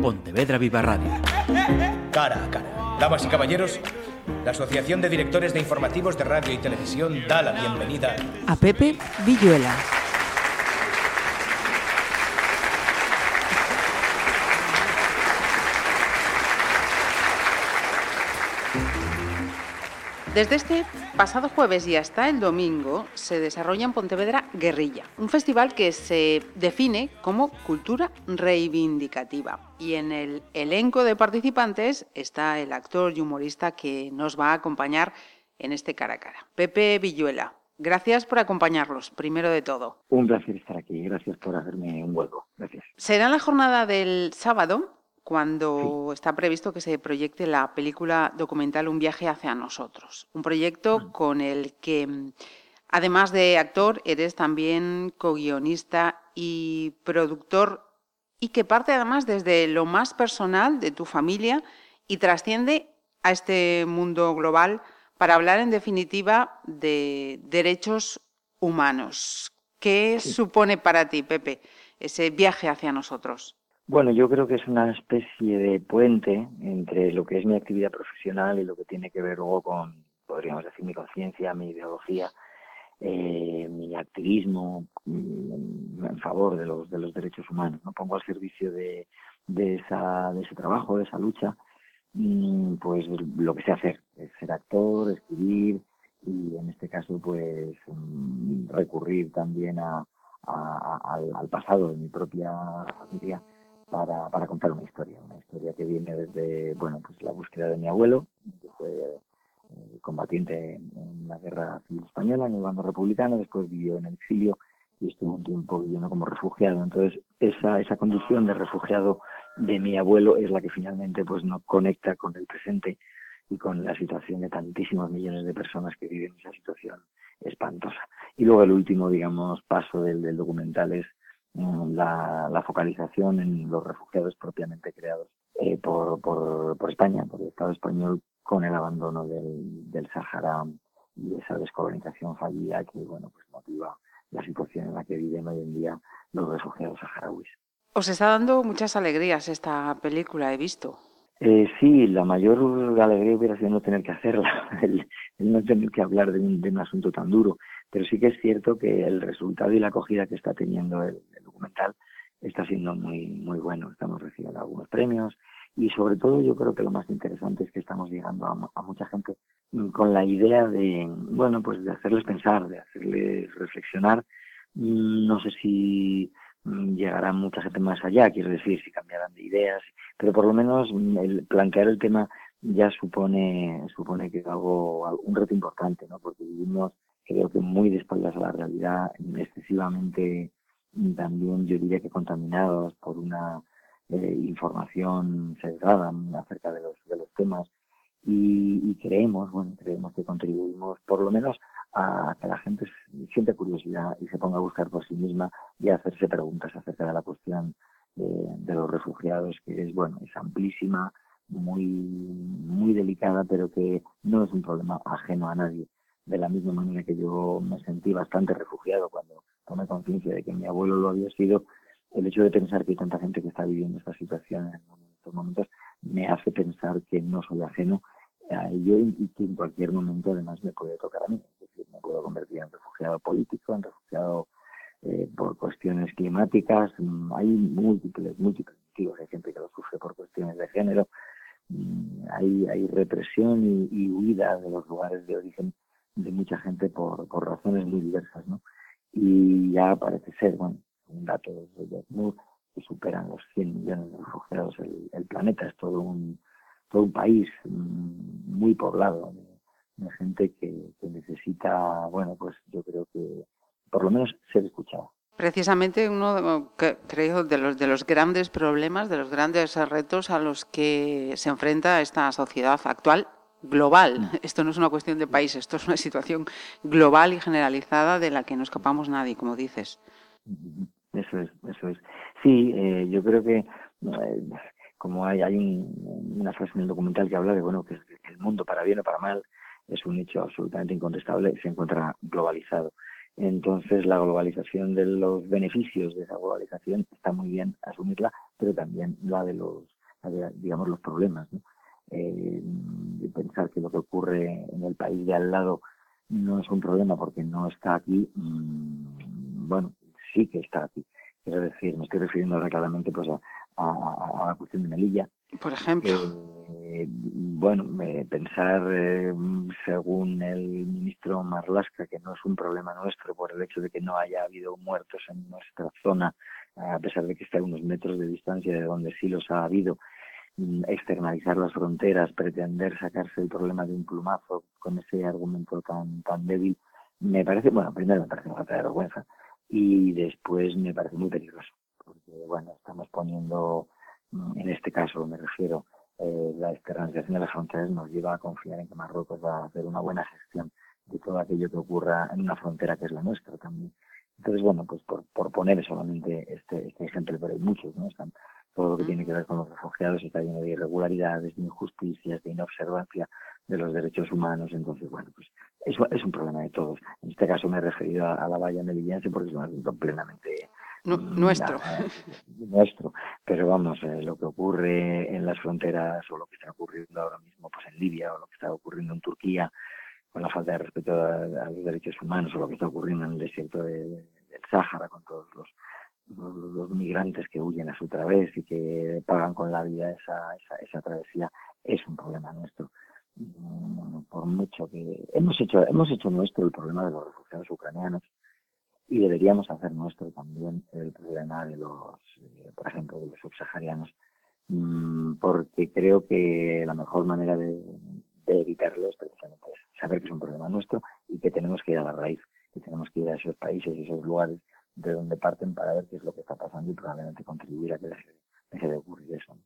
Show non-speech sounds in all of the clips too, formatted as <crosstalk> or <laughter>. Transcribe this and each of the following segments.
Pontevedra Viva Radio. Cara a cara. Damas y caballeros, la Asociación de Directores de Informativos de Radio y Televisión da la bienvenida a Pepe Villuela. Desde este pasado jueves y hasta el domingo se desarrolla en Pontevedra Guerrilla, un festival que se define como cultura reivindicativa. Y en el elenco de participantes está el actor y humorista que nos va a acompañar en este cara a cara, Pepe Villuela. Gracias por acompañarlos, primero de todo. Un placer estar aquí, gracias por hacerme un hueco. Gracias. Será la jornada del sábado cuando está previsto que se proyecte la película documental Un viaje hacia nosotros. Un proyecto con el que, mm, además de actor, eres también co-guionista y productor y que parte además desde lo más personal de tu familia y trasciende a este mundo global para hablar en definitiva de derechos humanos. ¿Qué supone para ti, Pepe, ese viaje hacia nosotros? Bueno, yo creo que es una especie de puente entre lo que es mi actividad profesional y lo que tiene que ver luego con, podríamos decir, mi conciencia, mi ideología, eh, mi activismo mm, en favor de los, de los derechos humanos. ¿no? Pongo al servicio de, esa, de ese trabajo, de esa lucha, mm, pues lo que sé hacer, ser actor, escribir y en este caso pues mm, recurrir también a, al pasado de mi propia familia para, para contar una historia, una historia que viene desde, bueno, pues la búsqueda de mi abuelo, que fue eh, combatiente en la guerra civil española, en el bando republicano, después vivió en el exilio y estuvo un tiempo viviendo como refugiado. Entonces, esa, esa condición de refugiado de mi abuelo es la que finalmente pues nos conecta con el presente y con la situación de tantísimos millones de personas que viven esa situación espantosa. Y luego el último, digamos, paso del, del documental es la, focalización en los refugiados propiamente creados eh, por, por, por, España, por el Estado español, con el abandono del, del Sahara y esa descolonización fallida que bueno pues motiva la situación en la que viven hoy en día los refugiados saharauis. Os está dando muchas alegrías esta película, he visto. Eh, sí, la mayor alegría hubiera sido no tener que hacerla, <laughs> el, no tener que hablar de un, de un, asunto tan duro. Pero sí que es cierto que el resultado y la acogida que está teniendo el, documental está siendo muy, muy bueno. Estamos recibiendo algunos premios y sobre todo yo creo que lo más interesante es que estamos llegando a, a mucha gente con la idea de, bueno, pues de hacerles pensar, de hacerles reflexionar. No sé si llegará mucha gente más allá, quiero decir, si cambiarán de ideas, pero por lo menos el plantear el tema ya supone supone que es algo un reto importante, ¿no? Porque vivimos creo que muy de a la realidad, excesivamente también yo diría que contaminados por una eh, información sesgada acerca de los temas y, creemos, bueno, creemos que contribuimos por lo menos a que la gente siente curiosidad y se ponga a buscar por sí misma y a hacerse preguntas acerca de la cuestión de los refugiados, que es, bueno, es amplísima, muy, muy delicada, pero que no es un problema ajeno a nadie. De la misma manera que yo me sentí bastante refugiado cuando tomé conciencia de que mi abuelo lo había sido, el hecho de pensar que hay tanta gente que está viviendo esta situación en estos momentos me hace pensar que no soy ajeno a ello y que en cualquier momento además me puede tocar a mí me puedo convertir en refugiado político, en refugiado eh, por cuestiones climáticas. Mm, hay múltiples, múltiples motivos. Hay gente que lo sufre por cuestiones de género. Mm, hay, hay represión y, huida de los lugares de origen de mucha gente por, por razones muy diversas, ¿no? Y ya parece ser, bueno, un dato de que superan los 100 millones de refugiados el, el planeta. Es todo un, todo un país mm, muy poblado de gente que, necesita, bueno, pues yo creo que por lo menos ser escuchado. Precisamente uno, creo, de los, de los grandes problemas, de los grandes retos a los que se enfrenta esta sociedad actual global. Mm. Esto no es una cuestión de país, esto es una situación global y generalizada de la que no escapamos nadie, como dices. Eso es, eso es. Sí, eh, yo creo que eh, como hay, hay una frase en el documental que habla de bueno que el mundo para bien o para mal es un hecho absolutamente incontestable, se encuentra globalizado. Entonces, la globalización de los beneficios de esa globalización está muy bien asumirla, pero también la de los, digamos, los problemas. ¿no? Eh, pensar que lo que ocurre en el país de al lado no es un problema porque no está aquí, mm, bueno, sí que está aquí. Quiero decir, me estoy refiriendo ahora claramente pues, a, a, la cuestión de Melilla. Por ejemplo. Eh, bueno, pensar, eh, según el ministro Marlasca, que no es un problema nuestro por el hecho de que no haya habido muertos en nuestra zona, a pesar de que está a unos metros de distancia de donde sí los ha habido, externalizar las fronteras, pretender sacarse el problema de un plumazo con ese argumento tan, tan débil, me parece, bueno, primero me parece una falta de vergüenza y después me parece muy peligroso, porque bueno, estamos poniendo, mm, en este caso me refiero, eh, la externalización de las fronteras nos lleva a confiar en que Marruecos va a hacer una buena gestión de todo aquello que ocurra en una frontera que es la nuestra también. Entonces, bueno, pues por, por poner solamente este, este ejemplo, pero hay muchos, ¿no? Están, todo lo que tiene que ver con los refugiados está lleno de irregularidades, de injusticias, de inobservancia de los derechos humanos. Entonces, bueno, pues eso es un problema de todos. En este caso me he referido a, la valla melillense porque es un asunto plenamente mm, nuestro. nuestro. Pero vamos, eh, lo que ocurre en las fronteras o lo que está ocurriendo ahora mismo pues en Libia o lo que está ocurriendo en Turquía con la falta de respeto a, los derechos humanos o lo que está ocurriendo en el desierto del Sáhara con todos los, los, migrantes que huyen a su través y que pagan con la vida esa, esa, esa travesía es un problema nuestro. Por mucho que hemos hecho hemos hecho nuestro el problema de los refugiados ucranianos y deberíamos hacer nuestro también el problema de los eh, por ejemplo de los subsaharianos mm, porque creo que la mejor manera de, evitarlo es precisamente saber que es un problema nuestro y que tenemos que ir a la raíz que tenemos que ir a esos países y esos lugares de donde parten para ver qué es lo que está pasando y probablemente contribuir a que deje, de ocurrir eso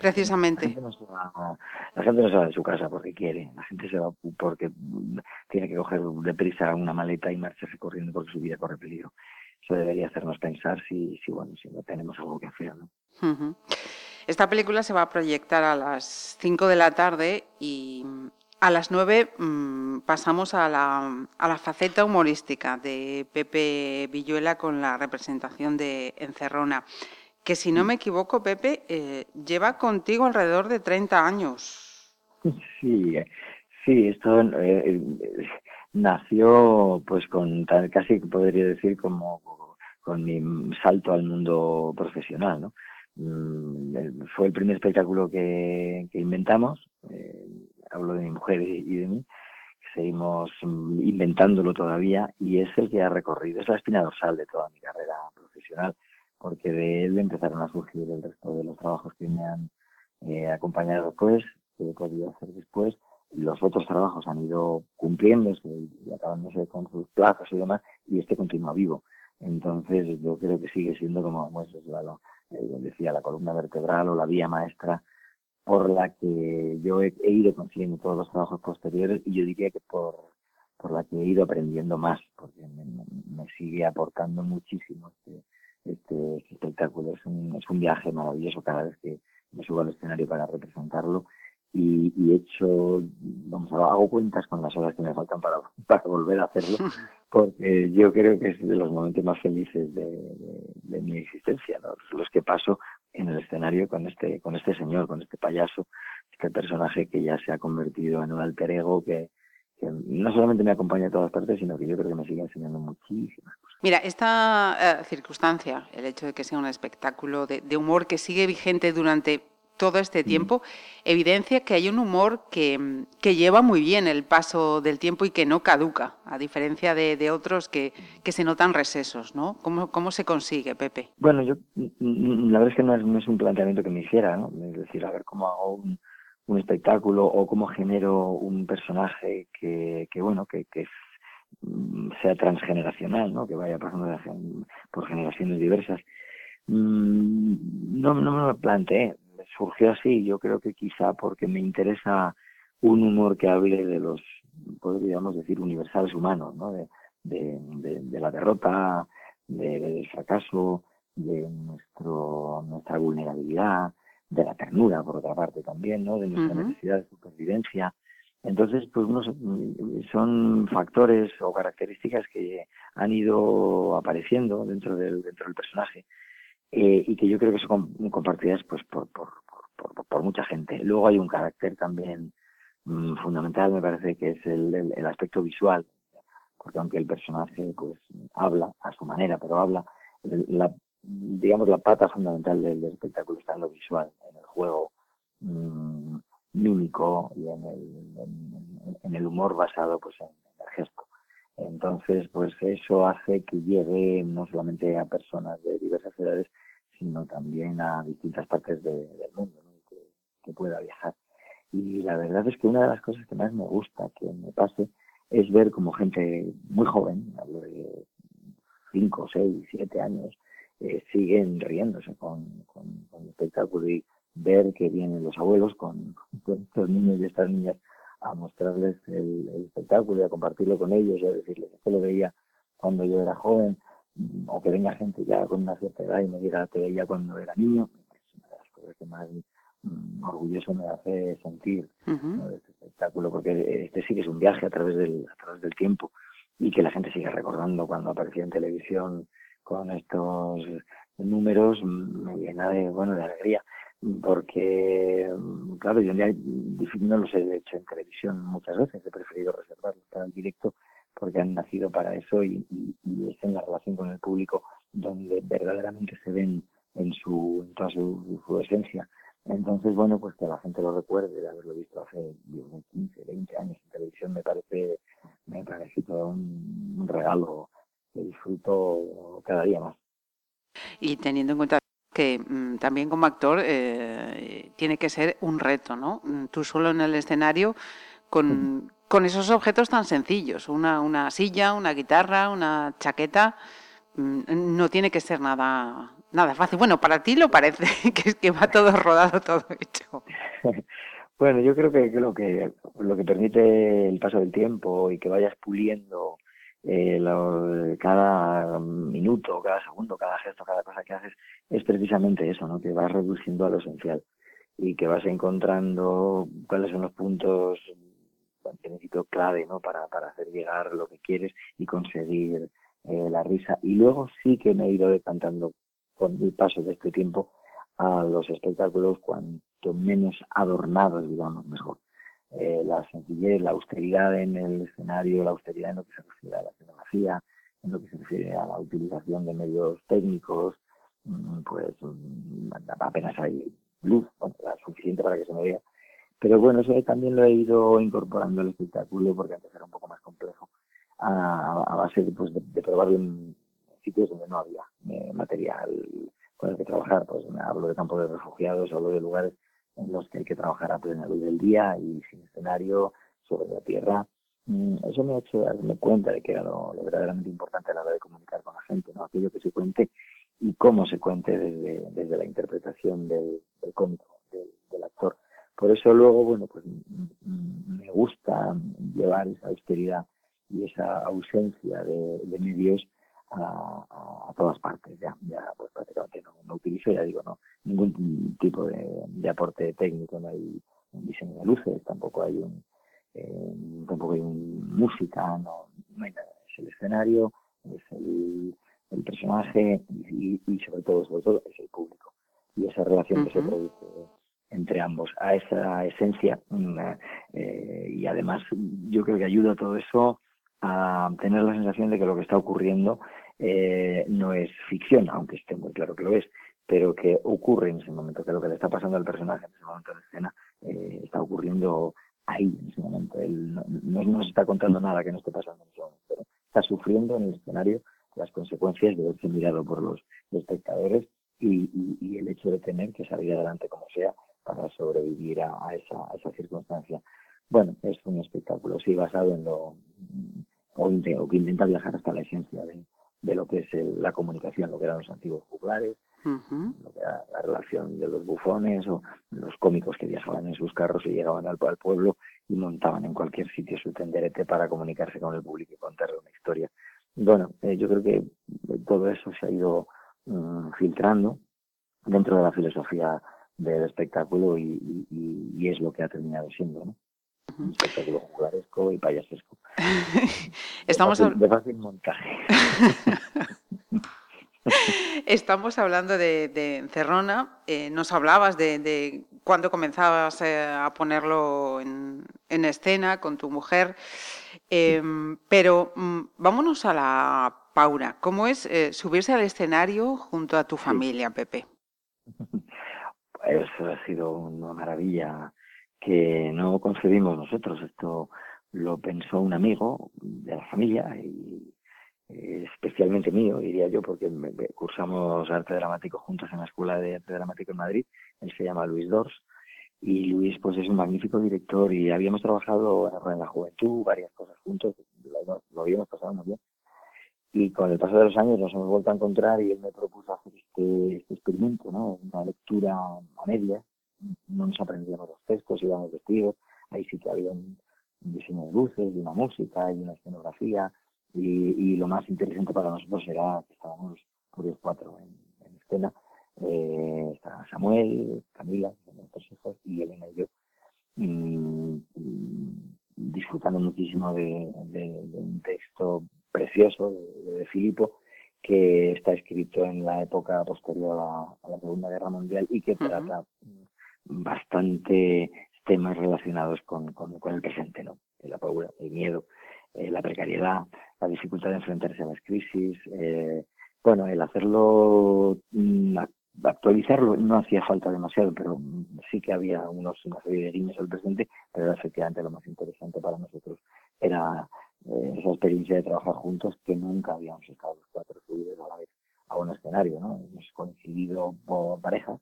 Precisamente. La gente, no se va de su casa porque quiere, la gente se va porque tiene que coger deprisa una maleta y marcharse corriendo porque su vida corre peligro. Eso debería hacernos pensar si, si bueno, si no tenemos algo que hacer. ¿no? Esta película se va a proyectar a las 5 de la tarde y a las 9 mm, pasamos a la, a la faceta humorística de Pepe Villuela con la representación de Encerrona que si no me equivoco, Pepe, eh, lleva contigo alrededor de 30 años. Sí, sí, esto eh, nació pues con casi podría decir como con mi salto al mundo profesional, ¿no? Mm, fue el primer espectáculo que, inventamos, eh, hablo de mi mujer y de mí, seguimos inventándolo todavía y es el que ha recorrido, es la espina dorsal de toda mi carrera profesional porque de él empezaron a surgir el resto de los trabajos que me han eh, acompañado después, que he podido hacer después. Los otros trabajos han ido cumpliéndose y acabándose con sus plazos y demás, y este continúa vivo. Entonces, yo creo que sigue siendo, como eh, decía, la columna vertebral o la vía maestra por la que yo he, ido consiguiendo todos los trabajos posteriores y yo diría que por, por la que he ido aprendiendo más, porque me, sigue aportando muchísimo este, este, este, espectáculo. Es un, es un viaje maravilloso cada vez que me subo al escenario para representarlo y, y hecho, vamos, hago cuentas con las horas que me faltan para, <laughs> para volver a hacerlo, <laughs> porque yo creo que es de los momentos más felices de, de, mi existencia, los que paso en el escenario con este, con este señor, con este payaso, este personaje que ya se ha convertido en un alter ego que, que no solamente me acompaña a todas partes, sino que yo creo que me sigue enseñando muchísimas cosas. Mira, esta eh, circunstancia, el hecho de que sea un espectáculo de, humor que sigue vigente durante todo este tiempo, evidencia que hay un humor que, que, lleva muy bien el paso del tiempo y que no caduca, a diferencia de, otros que, que, se notan recesos, ¿no? ¿Cómo, ¿Cómo, se consigue, Pepe? Bueno, yo la verdad es que no es, no es un planteamiento que me hiciera, ¿no? Es decir, a ver cómo hago un, un espectáculo o cómo genero un personaje que, que bueno, que, que mm, sea transgeneracional, ¿no? que vaya pasando por generaciones diversas. Mm, no, no me lo planteé, surgió así, yo creo que quizá porque me interesa un humor que hable de los, podríamos decir, universales humanos, ¿no? de, de, de, la derrota, del fracaso, de nuestro, nuestra vulnerabilidad, de la ternura, por otra parte, también, ¿no? De nuestra necesidad de supervivencia. Entonces, pues unos son factores o características que han ido apareciendo dentro del, dentro del personaje eh, y que yo creo que son compartidas pues por, por, por, mucha gente. Luego hay un carácter también mm, fundamental, me parece que es el, el, aspecto visual, porque aunque el personaje pues habla a su manera, pero habla, la, digamos la pata fundamental del, espectáculo está en lo visual, en el juego. Mímico y en el, en, el humor basado pues en, el gesto. Entonces, pues eso hace que llegue no solamente a personas de diversas edades, sino también a distintas partes del mundo, que, pueda viajar. Y la verdad es que una de las cosas que más me gusta que me pase es ver como gente muy joven, hablo de 5, 6, 7 años, eh, siguen riéndose con, con, con el espectáculo y ver que vienen los abuelos con, <laughs> estos niños y estas niñas a mostrarles el, espectáculo y a compartirlo con ellos y a decirles, esto lo veía cuando yo era joven, o que venga gente ya con una cierta edad y me diga, te veía cuando era niño, es una de las cosas que más orgulloso me hace sentir este espectáculo, porque este sí que es un viaje a través del, a través del tiempo y que la gente sigue recordando cuando aparecía en televisión con estos números mm, me llena de bueno de alegría porque, claro, yo ya no los he hecho en televisión muchas veces, he preferido reservarlos para el directo porque han nacido para eso y, y, es en la relación con el público donde verdaderamente se ven en su en toda su, su, esencia. Entonces, bueno, pues que la gente lo recuerde de haberlo visto hace 15, 20 años en televisión me parece me parece todo un regalo que disfruto cada día más. Y teniendo en cuenta que mm, también como actor eh, tiene que ser un reto, ¿no? Mm, tú solo en el escenario con, con esos objetos tan sencillos, una, una, silla, una guitarra, una chaqueta, mm, no tiene que ser nada, nada fácil. Bueno, para ti lo parece, <laughs> que, que va todo rodado, todo hecho. <laughs> Bueno, yo creo que lo que lo que permite el paso del tiempo y que vayas puliendo eh, cada minuto, cada segundo, cada gesto, cada cosa que haces, es precisamente eso, ¿no? Que vas reduciendo a lo esencial y que vas encontrando cuáles son los puntos que necesito clave, ¿no? Para, para hacer llegar lo que quieres y conseguir eh, la risa. Y luego sí que me he ido decantando con el paso de este tiempo a los espectáculos cuanto menos adornados, digamos, mejor eh, la sencillez, la austeridad en el escenario, la austeridad en lo que se refiere a la fotografía, en lo que se refiere a la utilización de medios técnicos, mm, pues mm, apenas hay luz, la suficiente para que se me vea. Pero bueno, eso también lo he ido incorporando al espectáculo porque antes era un poco más complejo, a, base de, pues, de, probarlo en sitios donde no había eh, material con el que trabajar. Pues hablo de campos de refugiados, hablo de lugares en los que hay que trabajar a plena luz del día y sin escenario sobre la tierra. Mm, eso me ha hecho darme cuenta de que era lo, verdaderamente importante a la hora de comunicar con la gente, ¿no? Aquello que se cuente y cómo se cuente desde, desde la interpretación del, del cómico, del, actor. Por eso luego, bueno, pues me gusta llevar esa austeridad y esa ausencia de medios a, todas partes. Ya, ya pues prácticamente no, no utilizo, ya digo, no ningún tipo de, de aporte técnico, no hay un diseño de luces, tampoco hay un eh, tampoco hay un música, no, no hay nada, es el escenario, es el, el personaje y, y, sobre todo, sobre todo, es el público. Y esa relación que se produce entre ambos, a esa esencia. Mm, eh, y además yo creo que ayuda todo eso a tener la sensación de que lo que está ocurriendo eh, no es ficción, aunque esté muy claro que lo es, pero que ocurre en ese momento, que lo que le está pasando al personaje en ese momento de escena eh, está ocurriendo ahí, en ese momento. No, no, nos está contando nada que no esté pasando en ese momento, pero está sufriendo en el escenario las consecuencias de verse mirado por los espectadores y, el hecho de tener que salir adelante como sea para sobrevivir a, a, esa, a esa circunstancia. Bueno, es un espectáculo, sí, basado en lo o, que intenta viajar hasta la esencia de, de lo que es la comunicación, lo que eran los antiguos juglares, lo que era la relación de los bufones o los cómicos que viajaban en sus carros y llegaban al, pueblo y montaban en cualquier sitio su tenderete para comunicarse con el público y contarle una historia. Bueno, eh, yo creo que todo eso se ha ido mm, filtrando dentro de la filosofía del espectáculo y, y, y, es lo que ha terminado siendo, ¿no? Espectáculo jugaresco y payasesco. <laughs> Estamos de fácil, montaje. <laughs> Estamos hablando de, de Encerrona. Eh, nos hablabas de, de cuando comenzabas eh, a ponerlo en, en, escena con tu mujer. Eh, pero mm, vámonos a la Paura. ¿Cómo es eh, subirse al escenario junto a tu familia, Pepe? <laughs> Eso ha sido una maravilla que no concebimos nosotros. Esto lo pensó un amigo de la familia y eh, especialmente mío, diría yo, porque cursamos arte dramático juntos en la Escuela de Arte Dramático en Madrid. Él se llama Luis Dors y Luis pues es un magnífico director y habíamos trabajado en la juventud varias cosas juntos, lo, habíamos pasado muy bien. Y con el paso de los años nos hemos vuelto a encontrar y él me propuso hacer este, este experimento, ¿no? Una lectura a media, no nos aprendíamos los textos, íbamos vestidos, ahí sí que había un, diseño de luces, y una música y una escenografía, y, y, lo más interesante para nosotros era que estábamos por los cuatro en, en escena, eh, Samuel, Camila, nuestros hijos, y Elena y yo, y, disfrutando muchísimo de, un texto precioso de, de, Filipo, que está escrito en la época posterior a, la Segunda Guerra Mundial y que trata bastante temas relacionados con, con, con, el presente, ¿no? La pobreza, el miedo, eh, la precariedad, la dificultad de enfrentarse a las crisis. Eh, bueno, el hacerlo, mm, actualizarlo no hacía falta demasiado, pero sí que había unos, una serie de guiños al presente, pero efectivamente lo más interesante para nosotros era eh, esa experiencia de trabajar juntos que nunca habíamos estado los cuatro subidos a la vez a un escenario, ¿no? Hemos coincidido por parejas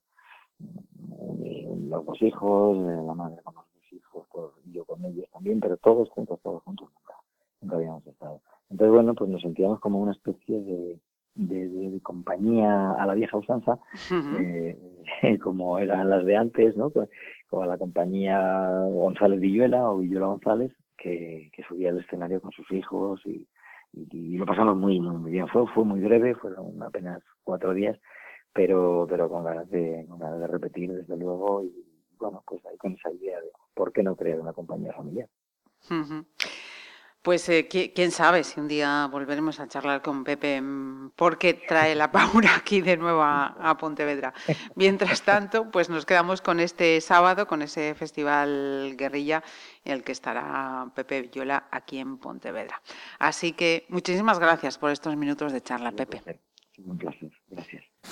los dos hijos, la madre con los dos hijos, pues, yo con ellos también, pero todos juntos, todos juntos nunca, nunca habíamos estado. Entonces, bueno, pues nos sentíamos como una especie de, de, compañía a la vieja usanza, eh, <laughs> como eran las de antes, ¿no? Pues, como la compañía González Villuela o Villuela González, que, que subía al escenario con sus hijos y, y, lo pasamos muy, muy, muy bien. Fue, fue muy breve, fueron apenas cuatro días, pero, pero con ganas de, con ganas de repetir desde luego y bueno, pues ahí con esa idea de por qué no crear una compañía familiar. Pues eh, quién sabe si un día volveremos a charlar con Pepe, mm, porque trae la Paura aquí de nuevo a, Pontevedra. Mientras tanto, pues nos quedamos con este sábado, con ese festival guerrilla en el que estará Pepe Viola aquí en Pontevedra. Así que muchísimas gracias por estos minutos de charla, Pepe. Un placer.